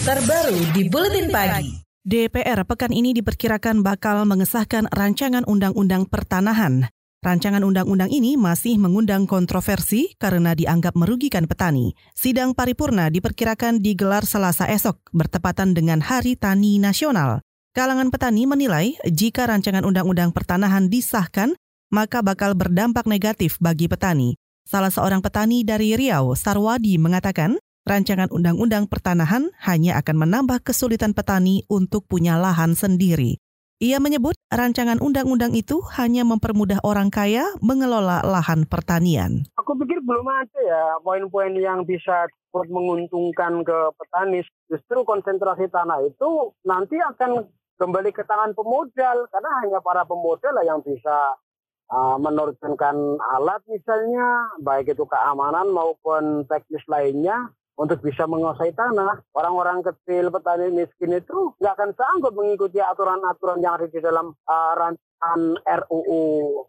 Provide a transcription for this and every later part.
terbaru di Buletin Pagi. DPR pekan ini diperkirakan bakal mengesahkan rancangan undang-undang pertanahan. Rancangan undang-undang ini masih mengundang kontroversi karena dianggap merugikan petani. Sidang paripurna diperkirakan digelar Selasa esok, bertepatan dengan Hari Tani Nasional. Kalangan petani menilai jika rancangan undang-undang pertanahan disahkan, maka bakal berdampak negatif bagi petani. Salah seorang petani dari Riau, Sarwadi, mengatakan rancangan undang-undang pertanahan hanya akan menambah kesulitan petani untuk punya lahan sendiri. Ia menyebut rancangan undang-undang itu hanya mempermudah orang kaya mengelola lahan pertanian. Aku pikir belum ada ya poin-poin yang bisa menguntungkan ke petani. Justru konsentrasi tanah itu nanti akan kembali ke tangan pemodal karena hanya para pemodal yang bisa uh, menerjunkan alat misalnya baik itu keamanan maupun teknis lainnya untuk bisa menguasai tanah. Orang-orang kecil, petani miskin itu nggak akan sanggup mengikuti aturan-aturan yang ada di dalam uh, rancangan RUU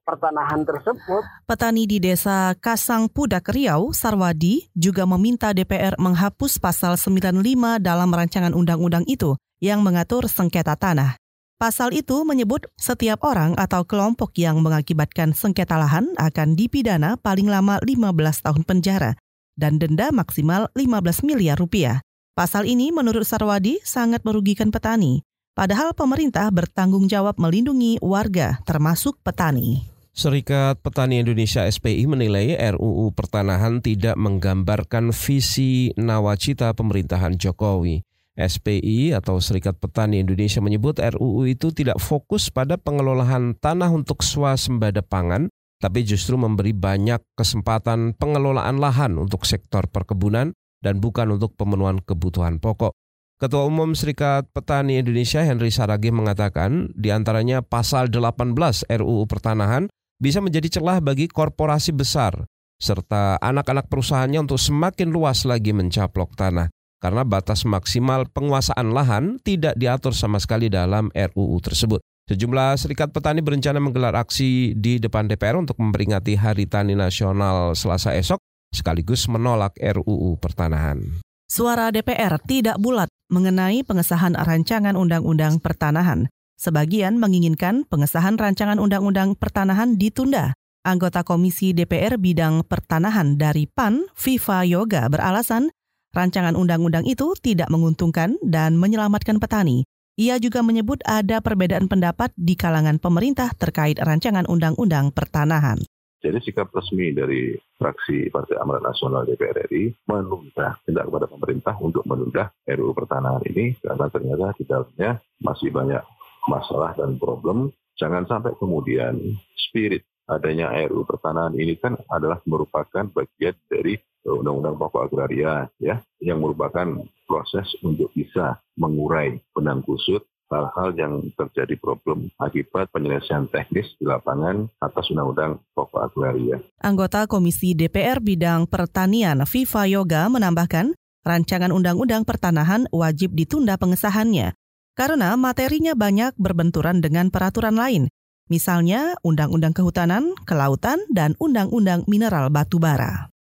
pertanahan tersebut. Petani di desa Kasang Pudak Riau, Sarwadi, juga meminta DPR menghapus pasal 95 dalam rancangan undang-undang itu yang mengatur sengketa tanah. Pasal itu menyebut setiap orang atau kelompok yang mengakibatkan sengketa lahan akan dipidana paling lama 15 tahun penjara dan denda maksimal 15 miliar rupiah. Pasal ini menurut Sarwadi sangat merugikan petani, padahal pemerintah bertanggung jawab melindungi warga termasuk petani. Serikat Petani Indonesia SPI menilai RUU Pertanahan tidak menggambarkan visi nawacita pemerintahan Jokowi. SPI atau Serikat Petani Indonesia menyebut RUU itu tidak fokus pada pengelolaan tanah untuk swasembada pangan, tapi justru memberi banyak kesempatan pengelolaan lahan untuk sektor perkebunan dan bukan untuk pemenuhan kebutuhan pokok. Ketua Umum Serikat Petani Indonesia Henry Saragi mengatakan di antaranya pasal 18 RUU Pertanahan bisa menjadi celah bagi korporasi besar serta anak-anak perusahaannya untuk semakin luas lagi mencaplok tanah karena batas maksimal penguasaan lahan tidak diatur sama sekali dalam RUU tersebut. Sejumlah serikat petani berencana menggelar aksi di depan DPR untuk memperingati Hari Tani Nasional Selasa esok, sekaligus menolak RUU Pertanahan. Suara DPR tidak bulat mengenai pengesahan rancangan undang-undang pertanahan. Sebagian menginginkan pengesahan rancangan undang-undang pertanahan ditunda. Anggota Komisi DPR bidang pertanahan dari PAN, Viva Yoga, beralasan rancangan undang-undang itu tidak menguntungkan dan menyelamatkan petani. Ia juga menyebut ada perbedaan pendapat di kalangan pemerintah terkait rancangan undang-undang pertanahan. Jadi sikap resmi dari fraksi Partai Amanat Nasional DPR RI menunda tindak kepada pemerintah untuk menunda RUU pertanahan ini karena ternyata di dalamnya masih banyak masalah dan problem. Jangan sampai kemudian spirit adanya RUU pertanahan ini kan adalah merupakan bagian dari Undang-Undang Pokok Agraria ya yang merupakan proses untuk bisa mengurai benang kusut hal-hal yang terjadi problem akibat penyelesaian teknis di lapangan atas Undang-Undang Pokok Agraria. Anggota Komisi DPR Bidang Pertanian Viva Yoga menambahkan, rancangan Undang-Undang Pertanahan wajib ditunda pengesahannya karena materinya banyak berbenturan dengan peraturan lain, misalnya Undang-Undang Kehutanan, Kelautan, dan Undang-Undang Mineral Batubara.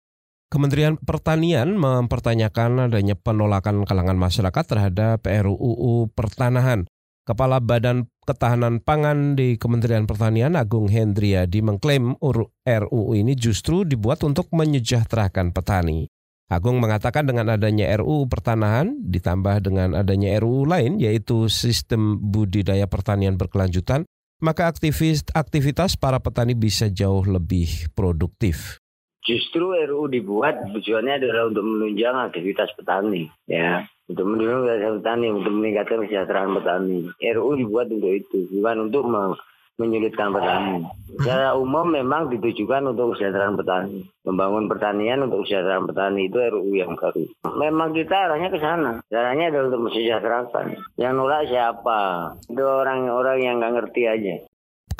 Kementerian Pertanian mempertanyakan adanya penolakan kalangan masyarakat terhadap RUU Pertanahan. Kepala Badan Ketahanan Pangan di Kementerian Pertanian Agung Hendriadi mengklaim RUU ini justru dibuat untuk menyejahterakan petani. Agung mengatakan dengan adanya RUU Pertanahan ditambah dengan adanya RUU lain yaitu sistem budidaya pertanian berkelanjutan, maka aktivis aktivitas para petani bisa jauh lebih produktif. Justru RUU dibuat tujuannya adalah untuk menunjang aktivitas petani, ya, untuk menunjang aktivitas petani, untuk meningkatkan kesejahteraan petani. RUU dibuat untuk itu, bukan untuk menyulitkan petani. Secara umum memang ditujukan untuk kesejahteraan petani. Membangun pertanian untuk kesejahteraan petani itu RUU yang baru. Memang kita arahnya ke sana. Caranya adalah untuk mensejahterakan. Yang nolak siapa? Itu orang-orang yang nggak ngerti aja.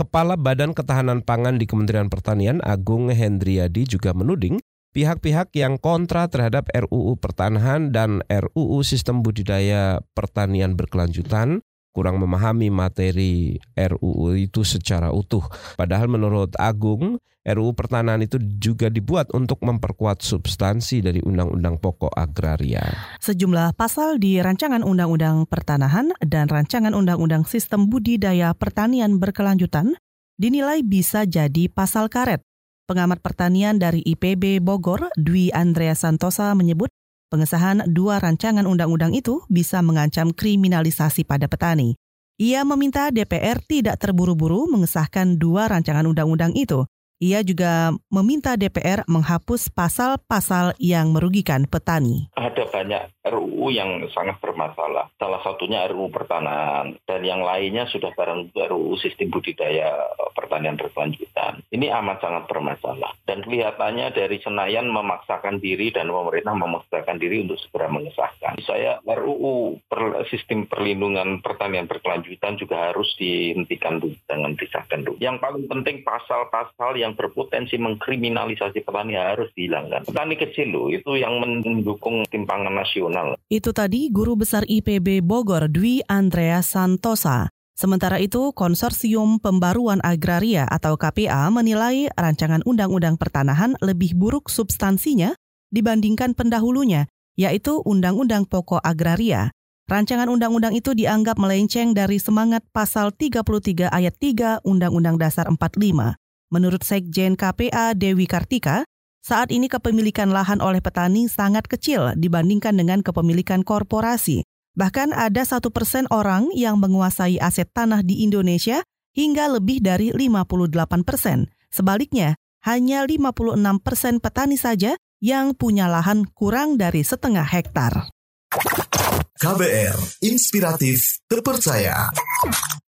Kepala Badan Ketahanan Pangan di Kementerian Pertanian Agung Hendriadi juga menuding pihak-pihak yang kontra terhadap RUU Pertanahan dan RUU Sistem Budidaya Pertanian Berkelanjutan kurang memahami materi RUU itu secara utuh. Padahal menurut Agung, RUU Pertanahan itu juga dibuat untuk memperkuat substansi dari Undang-Undang Pokok Agraria. Sejumlah pasal di Rancangan Undang-Undang Pertanahan dan Rancangan Undang-Undang Sistem Budidaya Pertanian Berkelanjutan dinilai bisa jadi pasal karet. Pengamat pertanian dari IPB Bogor, Dwi Andrea Santosa menyebut pengesahan dua rancangan undang-undang itu bisa mengancam kriminalisasi pada petani. Ia meminta DPR tidak terburu-buru mengesahkan dua rancangan undang-undang itu. Ia juga meminta DPR menghapus pasal-pasal yang merugikan petani. Ada banyak RUU yang sangat bermasalah. Salah satunya RUU pertanahan dan yang lainnya sudah barang RUU sistem budidaya eh, pertanian berkelanjutan. Ini amat sangat bermasalah dan kelihatannya dari Senayan memaksakan diri dan pemerintah memaksakan diri untuk segera mengesahkan. Saya RUU per, sistem perlindungan pertanian berkelanjutan juga harus dihentikan dulu, jangan disahkan dulu. Yang paling penting pasal-pasal yang berpotensi mengkriminalisasi petani harus dihilangkan. Petani kecil loh itu yang mendukung timpangan nasional nasional. Itu tadi Guru Besar IPB Bogor Dwi Andrea Santosa. Sementara itu, Konsorsium Pembaruan Agraria atau KPA menilai rancangan Undang-Undang Pertanahan lebih buruk substansinya dibandingkan pendahulunya, yaitu Undang-Undang Pokok Agraria. Rancangan undang-undang itu dianggap melenceng dari semangat pasal 33 ayat 3 Undang-Undang Dasar 45. Menurut Sekjen KPA Dewi Kartika, saat ini kepemilikan lahan oleh petani sangat kecil dibandingkan dengan kepemilikan korporasi. Bahkan ada satu persen orang yang menguasai aset tanah di Indonesia hingga lebih dari 58 persen. Sebaliknya, hanya 56 persen petani saja yang punya lahan kurang dari setengah hektar. KBR, inspiratif, terpercaya.